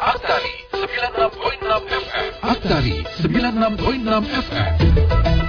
Aktari 96.6 FM. Aktari 96.6 FM.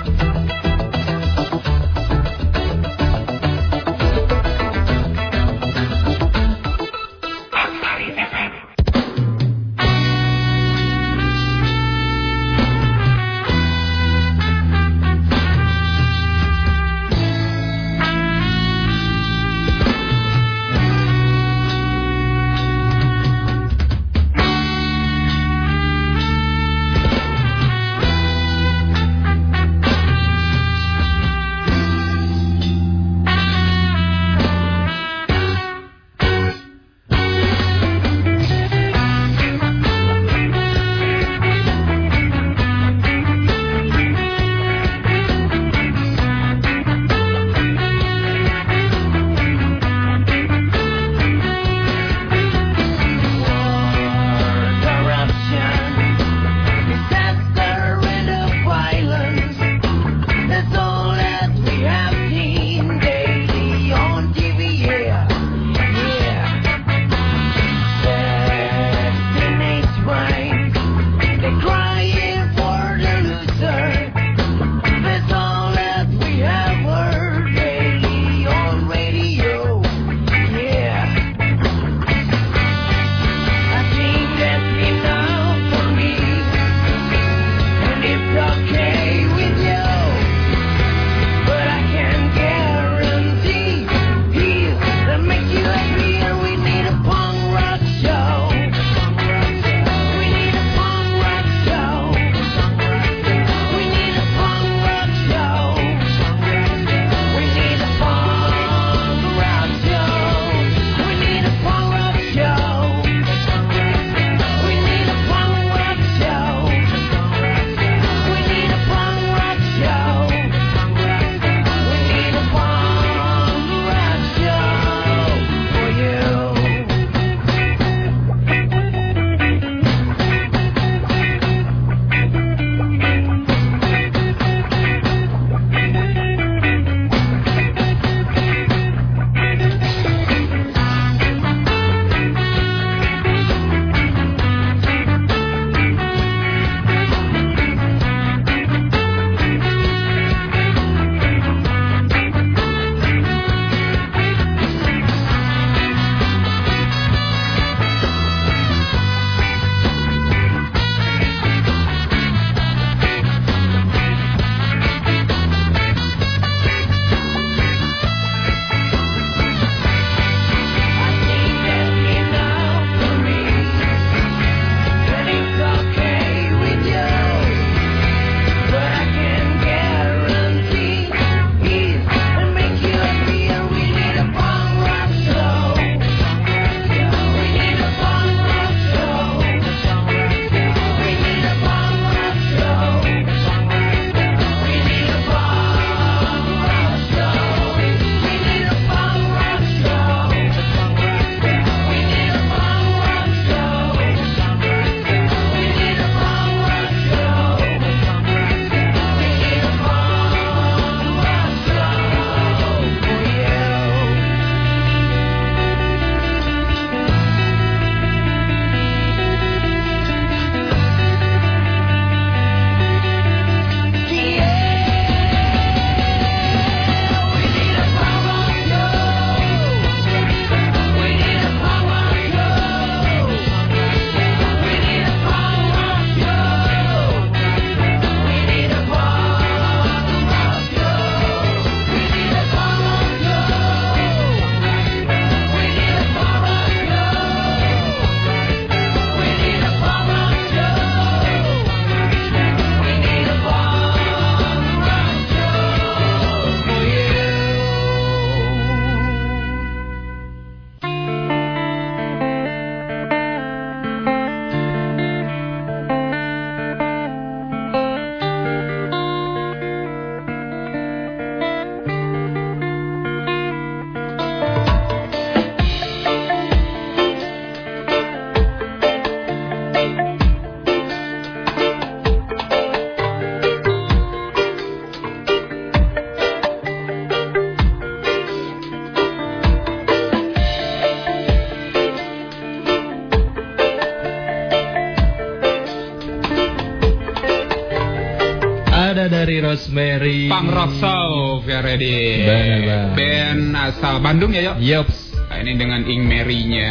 Ready. Benar, Bang. Band asal Bandung ya, yuk. Yops. Nah, ini dengan Ing Mary-nya,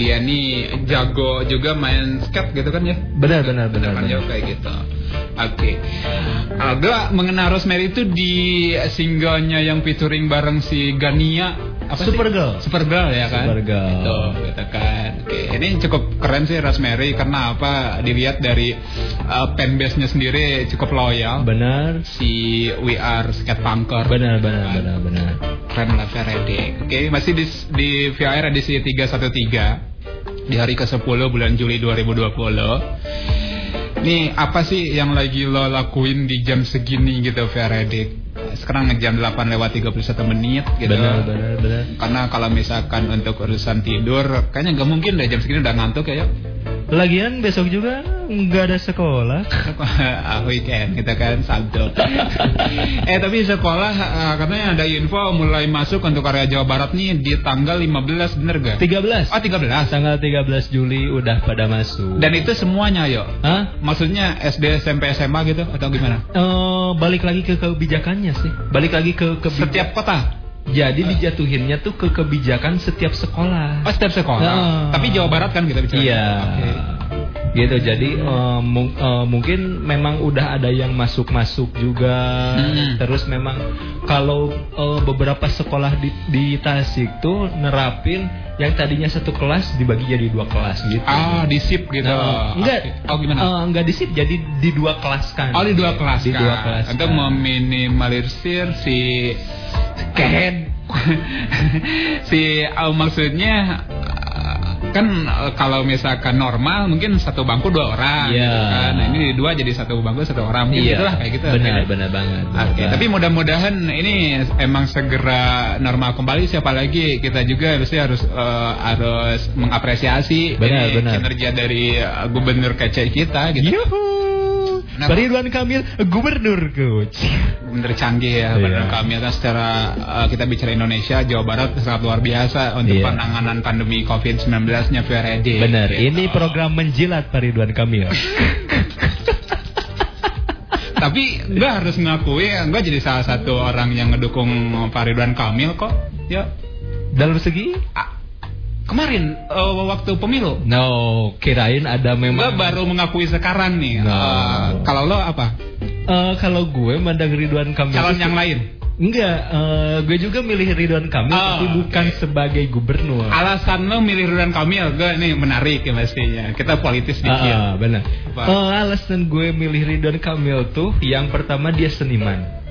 dia nih jago juga main skate gitu kan ya? Benar, benar, benar. Kan benar. jauh kayak gitu. Oke. Uh, gue mengenal Rosemary itu di singlenya yang featuring bareng si Gania. Apa sih? Supergirl. Supergirl ya kan? Supergirl. Gitu, gitu kan. Oke, ini cukup keren sih Rosemary karena apa? Dilihat dari uh, fanbase-nya sendiri cukup loyal. Benar. Si We Are Skate Punker. Benar, benar, benar, benar. Keren lah Faraday. Oke, masih di, di VIR edisi 313 di hari ke-10 bulan Juli 2020. Nih, apa sih yang lagi lo lakuin di jam segini gitu Faraday? Sekarang jam 8 lewat 31 menit gitu. Benar, benar, benar. Karena kalau misalkan untuk urusan tidur, kayaknya nggak mungkin deh jam segini udah ngantuk ya. Lagian besok juga nggak ada sekolah. Ah, weekend kita kan Sabtu. eh tapi sekolah ah, katanya ada info mulai masuk untuk area Jawa Barat nih di tanggal 15 bener gak? 13. Oh 13. Tanggal 13 Juli udah pada masuk. Dan itu semuanya yo. Hah? Maksudnya SD, SMP, SMA gitu atau gimana? Eh, balik lagi ke kebijakannya sih. Balik lagi ke kebijakan. Setiap kota. Jadi dijatuhinnya tuh ke kebijakan setiap sekolah. Oh setiap sekolah. Ah. Tapi Jawa Barat kan kita bicara. Iya. Oke. Gitu. Jadi mung- eh, mungkin memang udah ada yang masuk-masuk juga. Hmm. Terus memang kalau eh, beberapa sekolah di, di Tasik tuh nerapin yang tadinya satu kelas dibagi jadi dua kelas gitu. Ah di sip gitu. Nah, enggak, Oke. Oh gimana? eh, enggak di sip, jadi di dua kelas kan. Oh di dua kelas Di kan? dua kelas. Untuk kan. meminimalisir si Ken si oh, maksudnya kan eh, kalau misalkan normal mungkin satu bangku dua orang Iya. gitu kan. Nah, ini dua jadi satu bangku satu orang mungkin Iya, gitulah kayak gitu. Benar, Oke. benar banget. Oke, banget. tapi mudah-mudahan ini emang segera normal kembali siapa lagi kita juga pasti harus eh, harus mengapresiasi Benar, ini benar. kinerja dari eh, gubernur kece kita gitu. Yuhu. Kenapa? Pak Ridwan Kamil, gubernur coach. bener canggih ya Iya. bener kami kan secara uh, kita bicara Indonesia Jawa Barat sangat luar biasa untuk Iya. penanganan pandemi COVID-19 nya VRD Benar, Gitu. ini program menjilat Pak Ridwan Kamil. tapi gue harus ngakui gue jadi salah satu orang yang ngedukung Pak Ridwan Kamil kok ya Dalam segi? Kemarin uh, waktu pemilu No, kirain ada gue memang. baru mengakui sekarang nih No. Uh, kalau lo apa Eh, kalau gue mandang Ridwan Kamil calon yang lain Enggak, eh, gue juga milih Ridwan Kamil Oh, tapi bukan oke. sebagai gubernur. alasan lo milih Ridwan Kamil gue ini menarik ya pastinya kita politis dikit Ah, ah, benar. Eh, alasan gue milih Ridwan Kamil tuh yang pertama dia seniman.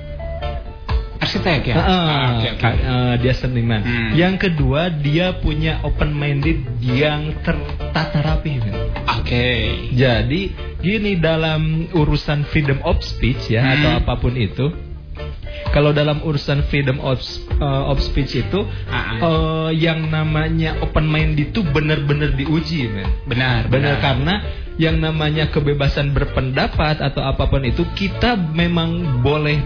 Arsitek ya Ah, ah, oke, oke. ka- eh, dia seniman. Hmm. Yang kedua dia punya open minded yang tertata rapi. Oke. Jadi gini dalam urusan freedom of speech ya Hmm. atau apa pun itu. Kalau dalam urusan freedom of, uh, of speech itu Ah, uh, yang namanya open mind itu benar-benar diuji, men. Benar, Benar karena yang namanya kebebasan berpendapat atau apa pun itu kita memang boleh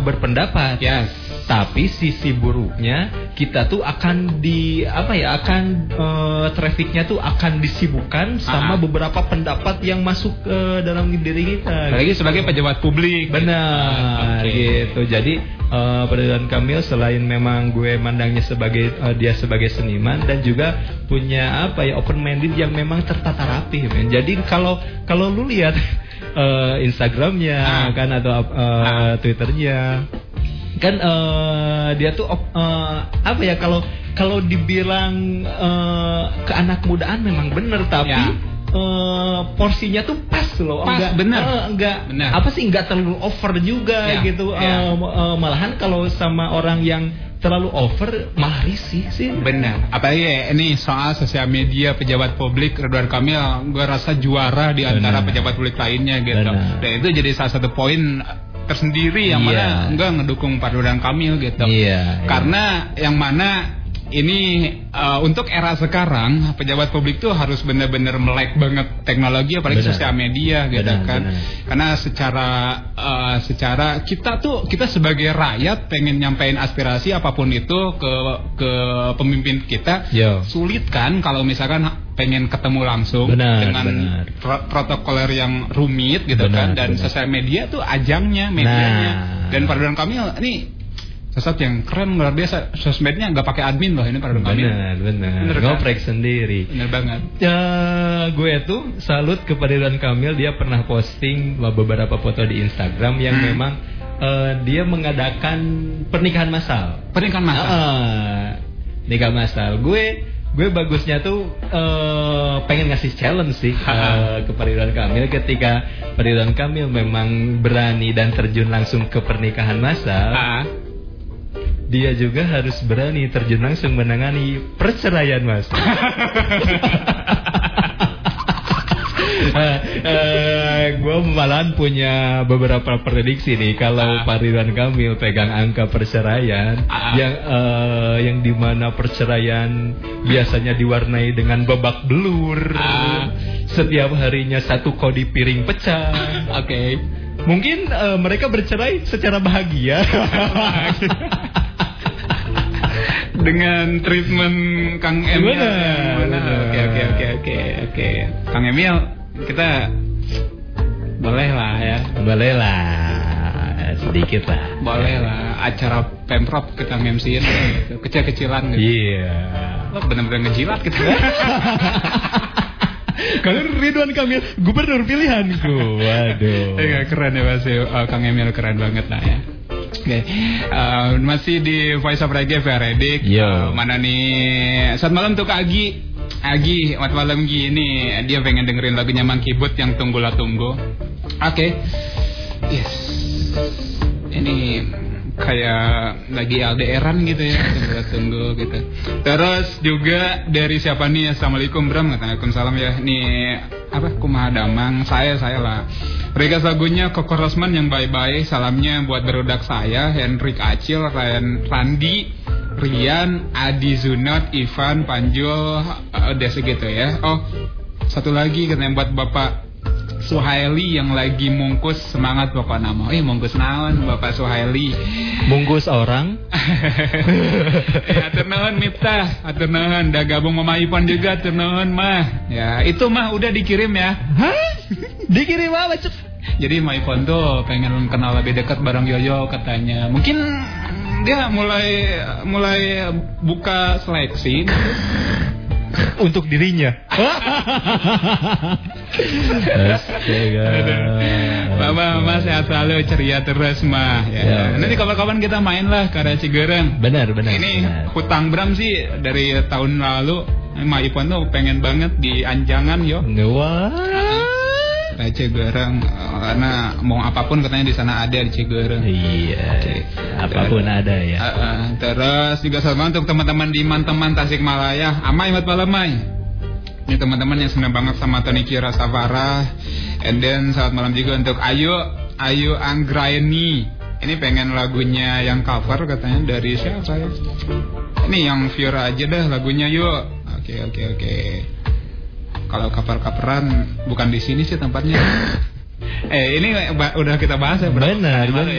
berpendapat. Yes. Tapi sisi buruknya kita tuh akan di apa ya akan eh, trafficnya tuh akan disibukkan sama Ah. beberapa pendapat yang masuk ke dalam diri kita. Apalagi sebagai pejabat publik. Benar Oke. gitu. Jadi eh Pak Ridwan Kamil selain memang gue mandangnya sebagai eh, dia sebagai seniman dan juga punya apa ya open minded yang memang tertata rapi, men. Jadi kalau kalau lu lihat eh, Instagramnya Ah. kan atau eh, Ah. Twitternya kan eh, dia tuh eh, apa ya kalau kalau dibilang eh, ke anak mudaan memang bener tapi Ya. eh, porsinya tuh pas loh Pas, enggak bener. eh, enggak Bener. apa sih enggak terlalu over juga Ya, gitu ya. Eh, eh, malahan kalau sama orang yang terlalu over malah risih sih Benar. Apalagi ya, ini soal sosial media pejabat publik Ridwan Kamil, gue rasa juara di antara Benar. pejabat publik lainnya gitu. Benar. Dan itu jadi salah satu poin tersendiri yang Iya. mana enggak ngedukung Pak Ridwan Kamil gitu. Iya, iya. Karena yang mana ini eh, untuk era sekarang pejabat publik tuh harus benar-benar melek banget teknologi apalagi Benar. sosial media gitu Benar, kan. benar. Karena secara eh, secara kita tuh kita sebagai rakyat pengen nyampein aspirasi apa pun itu ke ke pemimpin kita Yo. sulit kan kalau misalkan pengen ketemu langsung Benar, dengan benar. pro- protokoler yang rumit gitu Benar, kan dan benar. sosial media tuh ajangnya medianya Nah. dan Pak Ridwan Kamil ini sesuatu yang keren luar biasa sosmednya nggak pakai admin loh ini Pak Ridwan Kamil Benar, benar. Kan? Ngoprek sendiri. bener banget Ya, gue tuh salut kepada Ridwan Kamil. Dia pernah posting beberapa foto di Instagram yang Hmm. memang eh, dia mengadakan pernikahan massal. pernikahan masa Ah, nikah massal. Gue gue bagusnya tuh eh, pengen ngasih challenge sih eh, ke Ridwan Kamil ketika Ridwan Kamil memang berani dan terjun langsung ke pernikahan massal. Dia juga harus berani terjun langsung menangani perceraian mas. gue malahan punya beberapa prediksi nih kalau Ah. Pak Ridwan Kamil pegang angka perceraian Ah. yang eh, yang di mana perceraian biasanya diwarnai dengan babak belur Ah. setiap harinya satu kodi piring pecah oke mungkin eh, mereka bercerai secara bahagia dengan treatment Kang Emil. Oke oke oke oke oke. Kang Emil kita boleh lah ya. boleh lah sedikit lah Boleh lah acara pemprov kita ngemsiin gitu. kecil-kecilan gitu. iya Lo bener-bener ngejilat gitu. Kalau Ridwan Kamil gubernur pilihanku waduh Iya keren ya pasti Oh, Kang Emil keren banget lah ya. Oke, eh, masih di Voice of Reggae Pak Redik. Yo. Eh, mana nih? Saat malam tuh Kak Agi. Agi, waktu malam gini dia pengen dengerin lagunya Mang Kibut yang Tunggulah Tunggu. Oke. Yes. Ini kayak lagi LDRan gitu ya, tunggu tunggu gitu. Terus juga dari siapa nih? Assalamualaikum Bram, Waalaikumsalam ya. Nih apa? Kumaha Damang, saya saya lah. Regas lagunya Koko Rosman yang bye-bye. Salamnya buat berudak saya, Hendrik Acil, Ryan Randi, Rian, Adi Zunot, Ivan, Panjul, eh, udah segitu ya. Oh, satu lagi katanya buat Bapak Suhaili yang lagi mungkus semangat pokok nama. Eh mungkus naon Bapak Suhaili. Mungkus orang eh, atur nuhun Miftah, atur nuhun. Udah gabung sama Ipan juga nuhun mah. Ya, itu mah udah dikirim ya. Hah? Dikirim apa cek? Jadi Ma Ipon tuh pengen kenal lebih dekat bareng Yoyo katanya. Mungkin dia mulai mulai buka seleksi. Untuk dirinya Astaga Mama, mama sehat selalu, ceria terus mah. Ya. Ya. Nanti kapan-kapan kita main lah ke arah Cigereng. Benar benar Ini benar. hutang Bram sih dari tahun lalu. Ma Ipon tuh pengen banget di Anjangan yo. Wah Ke Cigereng Eh, karena mau apa pun katanya di sana ada di Cigereng. Iya Oke. Apa pun ada ya Uh, uh, terus juga selamat untuk teman-teman di Manteman Tasikmalaya. Amai buat Palemai. Ini teman-teman yang senang banget sama Tony Kira Savara. And then selamat malam juga untuk Ayu Ayu Anggraini. Ini pengen lagunya yang cover katanya dari siapa ya? Ini yang Fiora aja dah lagunya yuk. Oke oke oke. Kalau cover-coveran bukan di sini sih tempatnya. eh ini udah kita bahas ya Bro? Benar ya? benar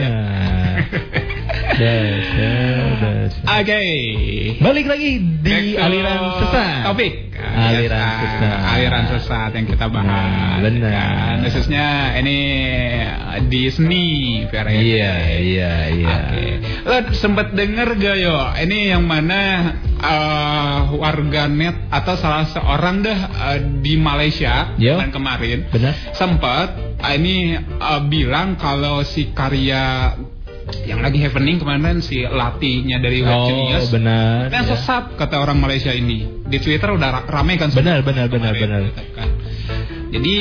dasar Oke. Balik lagi di aliran sesat Topik. Aliran Biasa, sesat. Aliran sesat yang kita bahas. Nah, benar. Kan, khususnya ini Disney, Vera. Iya iya iya Oke. Lo sempet denger gak yo? Ini yang mana eh, warganet atau salah seorang dah eh, di Malaysia Yo. kemarin kemarin Benar sempat eh, ini eh, bilang kalau si karya yang lagi happening kemarin si latihnya dari Oh Genius benar Kan ya. sesat kata orang Malaysia ini. Di Twitter udah ra- rame kan Benar, benar, benar, benar. gitu kan. Jadi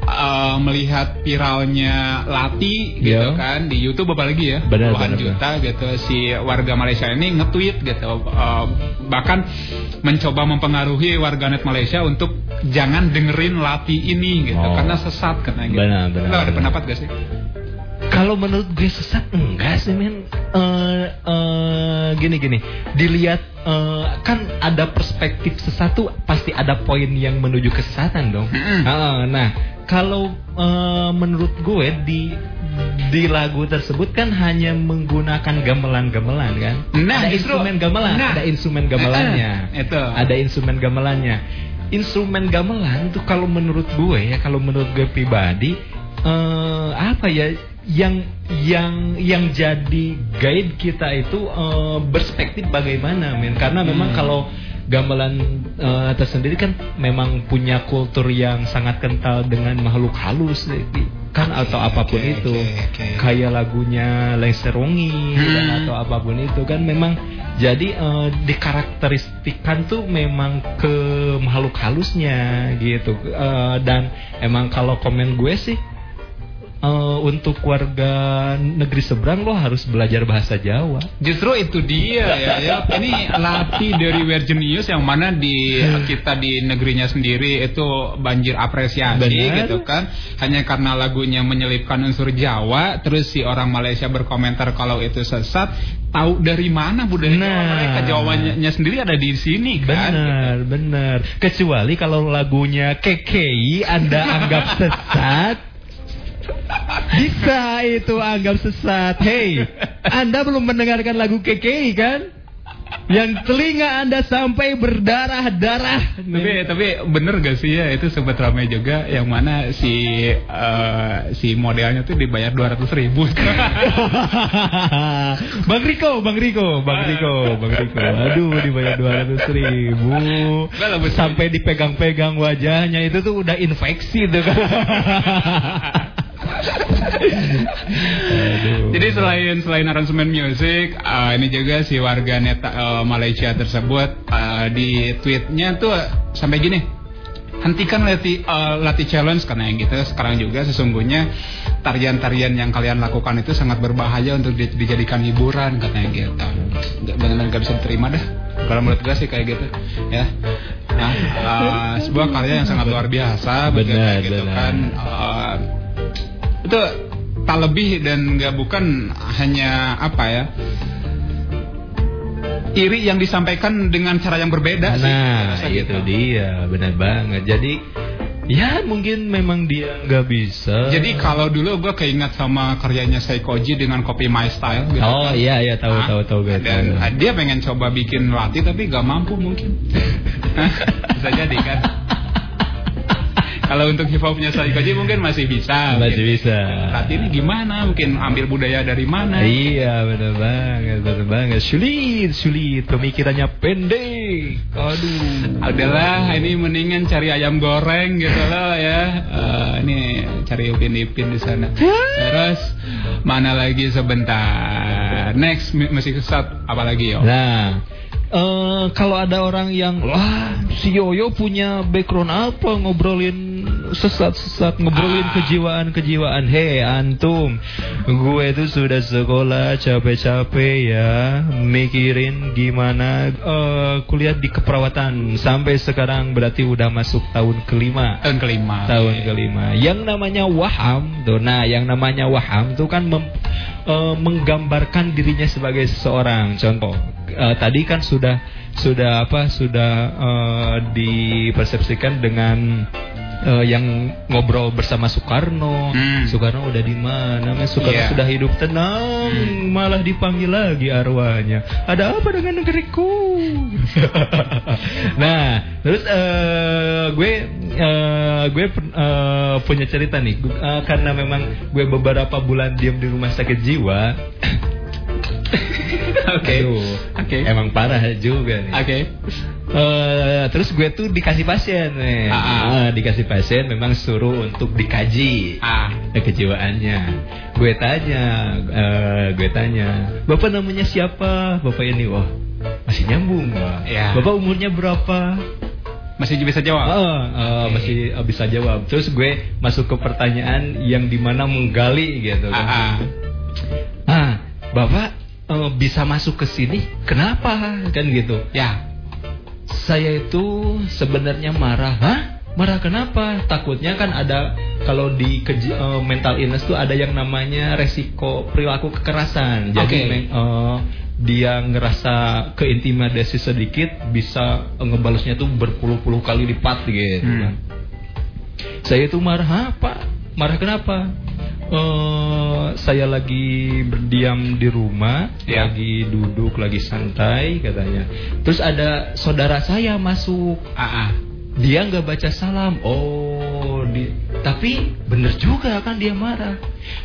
eh, melihat viralnya Lati gitu Iya. kan di YouTube apalagi ya Benar, puluhan benar, juta gitu si warga Malaysia ini nge-tweet gitu eh, bahkan mencoba mempengaruhi warganet Malaysia untuk jangan dengerin Lati ini gitu Oh. karena sesat katanya gitu. Benar, benar, Lo ada benar. pendapat gak sih? Kalau menurut gue sesat enggak sih men. Eh, eh, gini gini. Dilihat eh, kan ada perspektif sesat tuh pasti ada poin yang menuju kesesatan dong. Mm-mm. Ah, nah kalau eh, menurut gue di di lagu tersebut kan hanya menggunakan gamelan-gamelan kan. Nah, ada justru- instrumen gamelan, nah. ada instrumen gamelannya. Itu. Ada instrumen gamelannya. instrumen gamelan tuh kalau menurut gue ya kalau menurut gue pribadi eh apa ya yang yang yang jadi guide kita itu eh, berspektif bagaimana men karena memang Hmm. kalau gamelan eh, tersendiri kan memang punya kultur yang sangat kental dengan makhluk halus eh, kan atau apa pun oke, itu oke, oke. kayak lagunya Wongi Hmm. dan atau apa pun itu kan memang jadi eh, dikarakteristikan tuh memang ke makhluk halusnya gitu Eh, dan emang kalau komen gue sih eh, untuk warga negeri seberang lo harus belajar bahasa Jawa Justru itu dia ya, ya. Ini latih dari Virgin News yang mana di kita di negerinya sendiri itu banjir apresiasi Benar. gitu kan. Hanya karena lagunya menyelipkan unsur Jawa, terus si orang Malaysia berkomentar kalau itu sesat. Tahu dari mana budaya Jawa Nah. mereka? Jawabannya sendiri ada di sini kan. Benar, benar. Kecuali kalau lagunya KKI Anda anggap sesat. Bisa itu anggap sesat. Hey, Anda belum mendengarkan lagu KKI kan? Yang telinga Anda sampai berdarah-darah. Tapi tapi bener gak sih ya itu sempat ramai juga yang mana si eh, si modelnya tuh dibayar 200 ribu. Bang Riko, Bang Riko, Bang Riko, Bang Riko. Aduh, dibayar 200 ribu. Enggak lah, betul. Sampai dipegang-pegang wajahnya itu tuh udah infeksi tuh kan. Jadi selain selain aransemen musik, eh, ini juga si warga net eh, Malaysia tersebut eh, di tweetnya tuh sampai gini. Hentikan latih eh, latih challenge karena yang gitu sekarang juga sesungguhnya tarian-tarian yang kalian lakukan itu sangat berbahaya untuk di- dijadikan hiburan katanya gitu. Nggak benar nggak bisa diterima dah. Kalau menurut gue sih kayak gitu ya. Nah, eh, sebuah karya yang sangat luar biasa Benar, gitu benar. kan. Eh, itu tak lebih dan nggak bukan hanya apa ya iri yang disampaikan dengan cara yang berbeda sih Nah, itu gitu. dia, benar banget. Jadi ya mungkin memang dia nggak bisa. jadi kalau dulu gue keinget sama karyanya Saikoji dengan Copy My Style gitu Oh kan. iya iya tahu Hah? tahu tahu gue. dan tahu. ah, dia pengen coba bikin latih tapi gak mampu mungkin bisa jadi kan kalau untuk hip hopnya Saikoji mungkin masih bisa Masih mungkin. bisa. latih ini gimana mungkin ambil budaya dari mana Iya benar banget benar banget sulit sulit pemikirannya pendek aduh Adalah ini mendingan cari ayam goreng gitu loh ya. Eh, ini cari upin ipin di sana. Terus mana lagi sebentar. Next masih kesat apa lagi yo? nah eh kalau ada orang yang wah si Yoyo punya background apa ngobrolin sesat-sesat ngobrolin Ah. kejiwaan-kejiwaan hei antum gue itu sudah sekolah capek-capek ya mikirin gimana eh, kuliah di keperawatan sampai sekarang berarti udah masuk tahun kelima Tahun kelima. tahun kelima. Yang namanya waham, tuh, nah yang namanya waham tuh kan mem- eh, menggambarkan dirinya sebagai seseorang. Contoh, eh, tadi kan sudah sudah apa sudah eh, dipersepsikan dengan eh, yang ngobrol bersama Soekarno. Hmm. Soekarno udah di mana? Soekarno Iya. sudah hidup tenang, Hmm. malah dipanggil lagi arwahnya. Ada apa dengan negeriku? nah, terus eh, gue eh, gue eh, punya cerita nih, eh, karena memang gue beberapa bulan diam di rumah sakit jiwa. Oke. Aduh, Oke. Emang parah juga nih. Oke. Eh, terus gue tuh dikasih pasien nih. Ah, ah. Ah, dikasih pasien memang suruh untuk dikaji Ah. kejiwaannya. Gue tanya, eh, gue tanya, bapak namanya siapa? Bapak ini, wah masih nyambung, wah. Ya. Bapak umurnya berapa? Masih bisa jawab? Ah, eh, Oke. masih eh, bisa jawab. Terus gue masuk ke pertanyaan yang di mana menggali gitu. kan. Ah, ah. Ah, bapak bisa masuk ke sini? Kenapa? Kan gitu. Ya. Saya itu sebenarnya marah. Hah? Marah kenapa? Takutnya kan ada kalau di keji- eh, mental illness tuh ada yang namanya resiko perilaku kekerasan. Jadi Oke. me- eh, dia ngerasa keintimidasi sedikit bisa eh, ngebalesnya tuh berpuluh-puluh kali lipat gitu Hmm. kan. Saya itu marah apa? Marah kenapa? Eh, saya lagi berdiam di rumah, Ya. lagi duduk, lagi santai katanya. Terus ada saudara saya masuk. Ah, ah. dia nggak baca salam. Oh, di, tapi bener juga kan dia marah.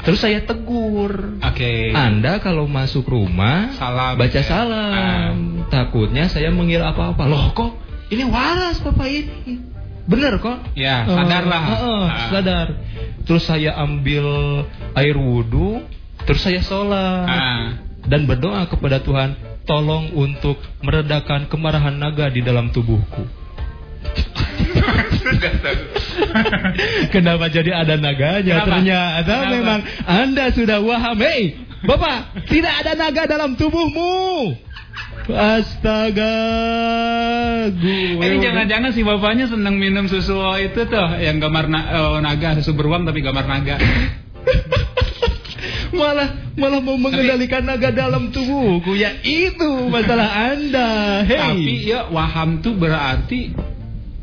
Terus saya tegur. Oke. Anda kalau masuk rumah Salam, baca ya. salam. Takutnya saya mengira apa-apa. Loh kok ini waras Bapak ini. Bener kok? Ya, sadarlah. eh, eh, Ah. sadar. Terus saya ambil air wudhu, terus saya sholat Ah. dan berdoa kepada Tuhan, tolong untuk meredakan kemarahan naga di dalam tubuhku. Kenapa jadi ada naganya? Kenapa? Ternyata Kenapa? memang Anda sudah waham. Hei, Bapak, tidak ada naga dalam tubuhmu. Astaga. Gue Ini jangan-jangan si bapaknya senang minum susu itu tuh yang gambar na- eh, naga, susu beruang tapi gambar naga. malah malah mau mengendalikan naga dalam tubuhku. Ya itu masalah Anda. Hei. Tapi ya waham tuh berarti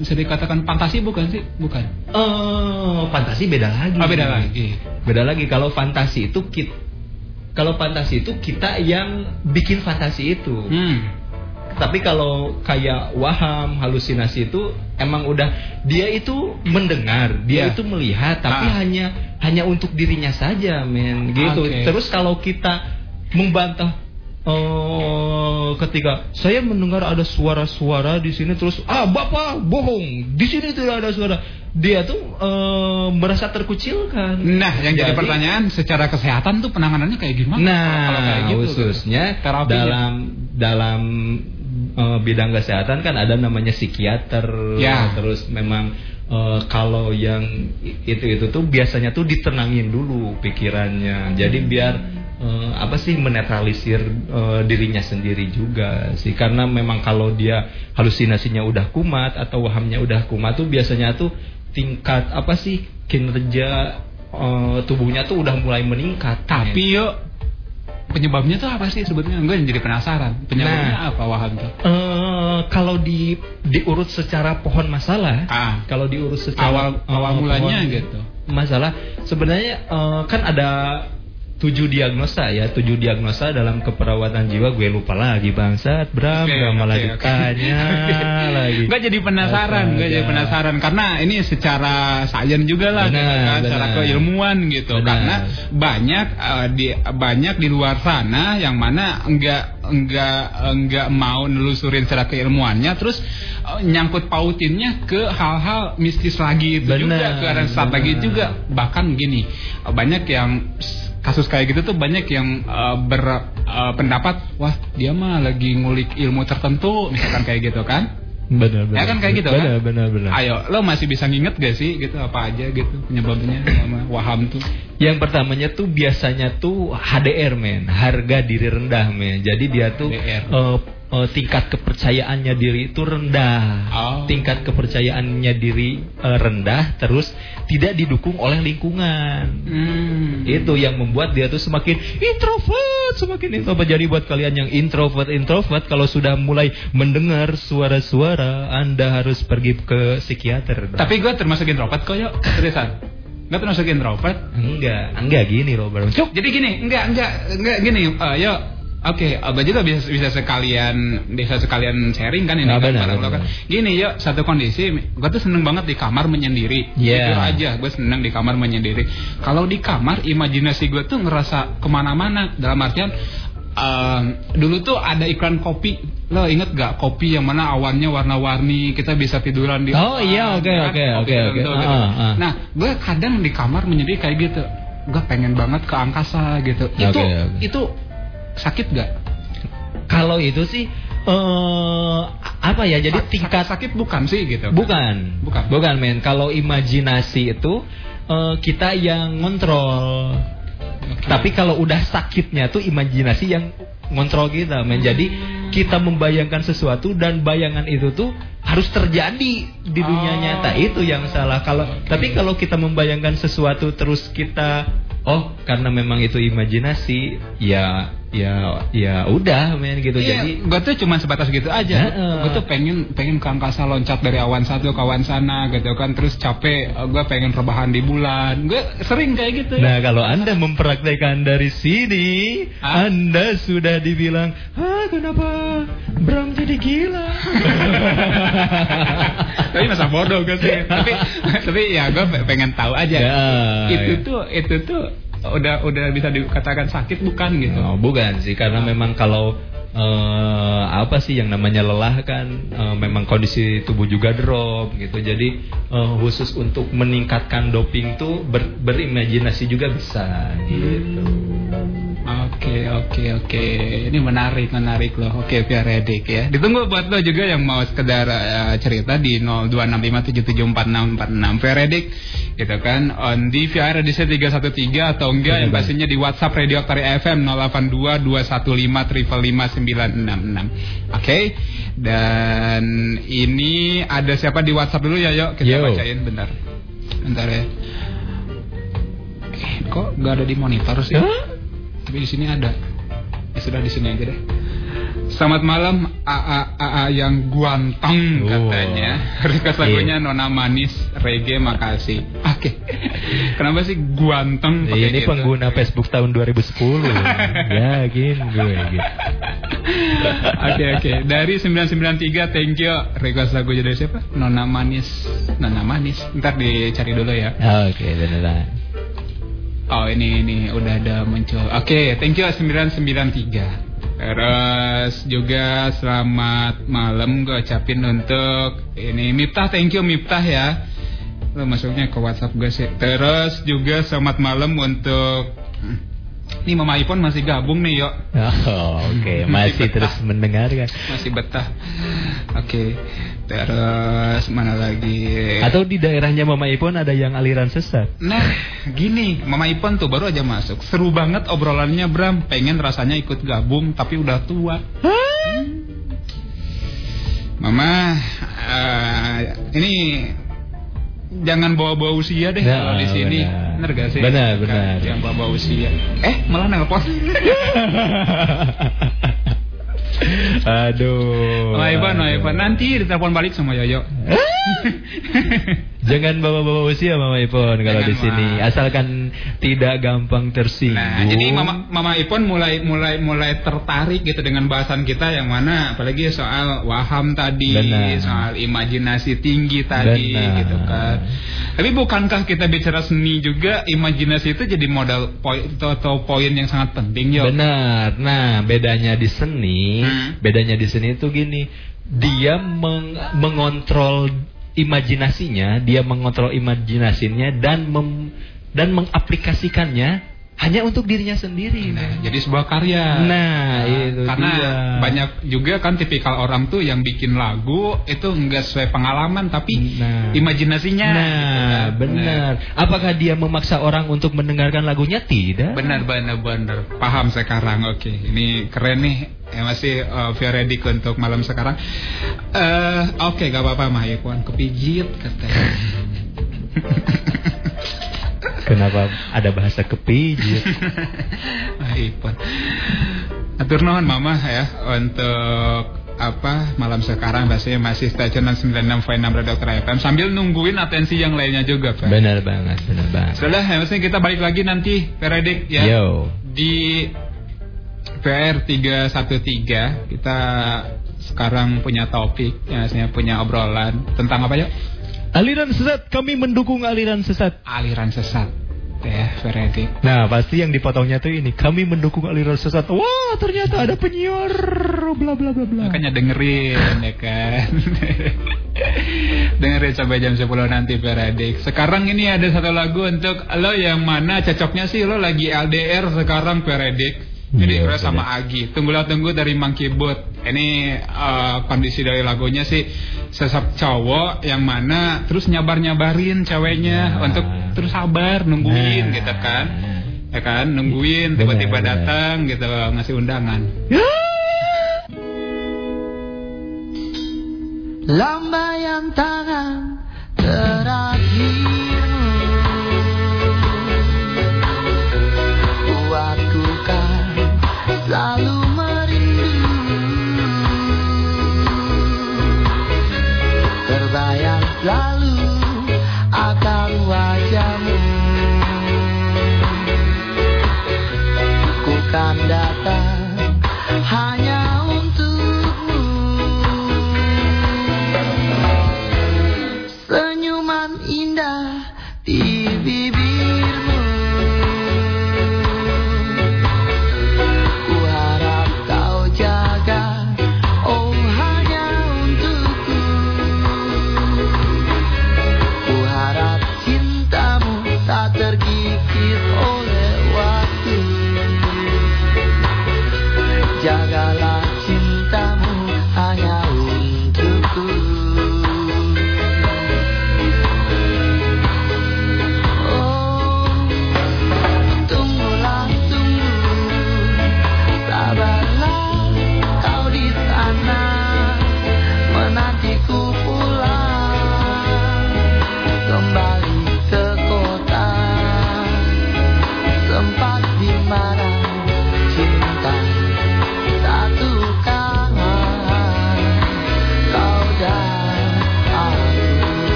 bisa dikatakan fantasi bukan sih? Bukan. Eh, fantasi beda lagi. Oh, beda lagi. Beda lagi kalau fantasi itu kita kalau fantasi itu kita yang bikin fantasi itu. Hmm. Tapi kalau kayak waham, halusinasi itu emang udah dia itu mendengar, dia Iya. itu melihat, tapi Ah. hanya hanya untuk dirinya saja, men. Gitu. Oke. Terus kalau kita membantah Oh, ketika saya mendengar ada suara-suara di sini terus ah bapak bohong di sini tidak ada suara dia tuh eh, merasa terkucilkan. Nah, yang jadi, Jadi- pertanyaan secara kesehatan tuh penanganannya kayak gimana? Nah, Kalau kayak gitu, khususnya terapinya. dalam dalam eh, bidang kesehatan kan ada namanya psikiater. Ya. Terus memang eh, kalau yang itu itu tuh biasanya tuh ditenangin dulu pikirannya. Jadi biar eh, apa sih menetralisir eh, dirinya sendiri juga sih. Karena memang kalau dia halusinasinya udah kumat atau wahamnya udah kumat tuh biasanya tuh tingkat apa sih kinerja eh, tubuhnya tuh udah mulai meningkat. Tapi yuk penyebabnya tuh apa sih sebetulnya? Gue jadi penasaran. Penyebabnya Nah. apa waham tuh? Eh, kalau di diurut secara pohon masalah, Ah. kalau diurut secara Awal awal eh, mulanya pohon gitu. masalah, sebenarnya eh, kan ada tujuh diagnosa ya, tujuh diagnosa dalam keperawatan jiwa. Gue lupa lagi bangsat, Bram, Oke, gak malah oke. ditanya lagi. Gue jadi penasaran, gue jadi penasaran karena ini secara sains juga lah, Benar, gitu kan, secara keilmuan gitu. Benar. Karena banyak eh, di banyak di luar sana yang mana enggak enggak enggak mau nelusurin secara keilmuannya, terus eh, nyangkut pautinnya ke hal-hal mistis lagi itu juga, Benar, ke arah lagi juga. Bahkan gini, banyak yang kasus kayak gitu tuh banyak yang eh, berpendapat wah dia mah lagi ngulik ilmu tertentu misalkan kayak gitu kan Benar, benar. Ya kan kayak gitu benar, kan? Benar, benar, Ayo, lo masih bisa nginget gak sih gitu apa aja gitu penyebabnya sama waham tuh? Yang pertamanya tuh biasanya tuh HDR men, harga diri rendah men. Jadi dia tuh HDR. eh, eh, tingkat kepercayaannya diri itu rendah. Oh. Tingkat kepercayaannya diri eh, rendah terus tidak didukung oleh lingkungan. Hmm. Itu yang membuat dia tuh semakin introvert, semakin introvert. Jadi buat kalian yang introvert introvert kalau sudah mulai mendengar suara-suara, Anda harus pergi ke psikiater. bro. Tapi gue termasuk introvert kok yuk, seriusan. Gue termasuk introvert. enggak, enggak gini loh, Bro. Cuk. Jadi gini, enggak enggak enggak gini. eh, yuk, Oke, Abah juga bisa bisa sekalian bisa sekalian sharing kan ini Ah, kan, benar, kan. benar. Gini yuk, satu kondisi, gue tuh seneng banget di kamar menyendiri. Iya. Jujur aja, gue seneng di kamar menyendiri. Kalau di kamar, imajinasi gue tuh ngerasa ke mana-mana. Dalam artian, eh, dulu tuh ada iklan kopi. Lo inget gak kopi yang mana awannya warna-warni, kita bisa tiduran di Oh, iya, oke, kan? oke, oke, oke. gitu. Ah, ah. Nah, gue kadang di kamar menyendiri kayak gitu. Gue pengen banget ke angkasa gitu. Oke, Itu oke. itu sakit gak? Kalau itu sih eh apa ya? Jadi tingkat sakit bukan sih gitu. bukan. Bukan. Bukan, men. Kalau imajinasi itu eh, kita yang ngontrol. Oke. Tapi kalau udah sakitnya tuh imajinasi yang ngontrol kita, men. Jadi kita membayangkan sesuatu dan bayangan itu tuh harus terjadi di dunia Oh. nyata itu yang salah. Kalau Oke. tapi kalau kita membayangkan sesuatu terus kita oh karena memang itu imajinasi, ya ya ya udah men gitu Iya, jadi gue tuh cuma sebatas gitu aja. Heeh. Gue tuh pengen pengen ke angkasa loncat dari awan satu ke awan sana gitu kan. Terus capek, gue pengen rebahan di bulan. Gue sering kayak gitu. Nah kalau anda mempraktekkan dari sini Hah? Anda sudah dibilang Ah kenapa Bram jadi gila tapi masa bodoh gue sih. tapi tapi ya gue pengen tahu aja. Ya, itu ya. tuh itu tuh udah udah bisa dikatakan sakit bukan gitu. Oh, bukan sih karena memang kalau eh, apa sih yang namanya lelah kan eh, memang kondisi tubuh juga drop gitu. Jadi eh, khusus untuk meningkatkan doping tuh ber- berimajinasi juga bisa gitu Oke oke oke. Ini menarik menarik loh. Oke Via Redik ya. Ditunggu buat lo juga yang mau sekedar eh, cerita di 0265774646 Via Redik gitu kan? On di via edisi 313 atau enggak yang pastinya di WhatsApp Radio Aktari FM 082215559666 oke? Dan ini ada siapa di WhatsApp dulu? Ya yuk kita Yo. bacain bentar. Bentar ya. Eh, kok nggak ada di monitor sih? Tapi di sini ada. Ya sudah di sini aja deh. Selamat malam AA AA yang guanteng Oh. katanya. Request lagunya Nona Manis Reggae makasih. Oke. Kenapa sih guanteng pakai ini gitu? pengguna Facebook tahun 2010 yakin gue gitu Oke oke. Dari 993 thank you. Request lagu dari siapa? Nona Manis. Nona Manis. Ntar dicari dulu ya. oke beneran Oh ini ini udah ada muncul. Oke, thank you 993. Terus juga selamat malam gue ucapin untuk ini Miftah, thank you Miftah ya. Lo masuknya ke WhatsApp gue sih. Terus juga selamat malam untuk ini Mama Ipon masih gabung nih yuk. oh, oke masih terus mendengarkan Masih betah. Oke. Terus mana lagi? atau di daerahnya Mama Ipon ada yang aliran sesat Nah, gini, Mama Ipon tuh baru aja masuk. Seru banget obrolannya Bram. Pengen rasanya ikut gabung tapi udah tua. Mama, eh, ini jangan bawa-bawa usia deh Nah, kalau di sini. benar. Gak sih? Benar, benar. Jangan bawa-bawa usia. Eh, malah nelpon. Aduh. Mama Ipon, Mama Ipon. Nanti ditelepon balik sama Yoyo. Jangan bawa-bawa usia Mama Ipon kalau di sini. Asalkan tidak gampang tersinggung. Nah, jadi Mama Mama Ipon mulai mulai mulai tertarik gitu dengan bahasan kita yang mana apalagi soal waham tadi, Benar. soal imajinasi tinggi tadi Benar. gitu kan. Tapi bukankah kita bicara seni juga imajinasi itu jadi modal poin atau, poin yang sangat penting yo. Benar. Nah, bedanya di seni, Hmm. bedanya di seni itu gini, dia meng- mengontrol imajinasinya, dia mengontrol imajinasinya dan mem- dan mengaplikasikannya hanya untuk dirinya sendiri. Nah, jadi sebuah karya. Nah, itu karena dia. banyak juga kan tipikal orang tuh yang bikin lagu itu enggak sesuai pengalaman tapi Nah. imajinasinya. Nah, gitu kan. benar. Apakah dia memaksa orang untuk mendengarkan lagunya? Tidak. Benar benar benar. Paham sekarang. Oke, ini keren nih. Ya masih uh, via ready untuk malam sekarang. Eh, oke, gak apa-apa Mah. Kepijit katanya. Kenapa ada bahasa kepijit? Mah Ipon. Atur nuhun Mama ya untuk apa malam sekarang pastinya masih stationan 96.6 Radio Dokter FM sambil nungguin atensi yang lainnya juga Pak. benar banget, benar banget. Sudah, ya, maksudnya kita balik lagi nanti Peredik ya. Yo. Di PR 313 kita sekarang punya topik ya punya obrolan tentang apa yuk? Aliran sesat, kami mendukung aliran sesat. Aliran sesat. Ya, Peredik. Nah, pasti yang dipotongnya tuh ini, kami mendukung aliran sesat. Wah, ternyata ada penyiar bla bla bla bla. Makanya dengerin ya kan. dengerin sampai jam 10 nanti Peredik. Sekarang ini ada satu lagu untuk lo yang mana cocoknya sih lo lagi LDR sekarang Peredik. Jadi Iya, lo sama Agi. Tunggulah tunggu dari Monkey Boot. Ini eh, kondisi dari lagunya sih sesap cowok yang mana terus nyabar-nyabarin ceweknya Nah. untuk terus sabar nungguin Nah. gitu kan. Ya kan, nungguin tiba-tiba datang gitu ngasih undangan. Lambaian tangan terakhirmu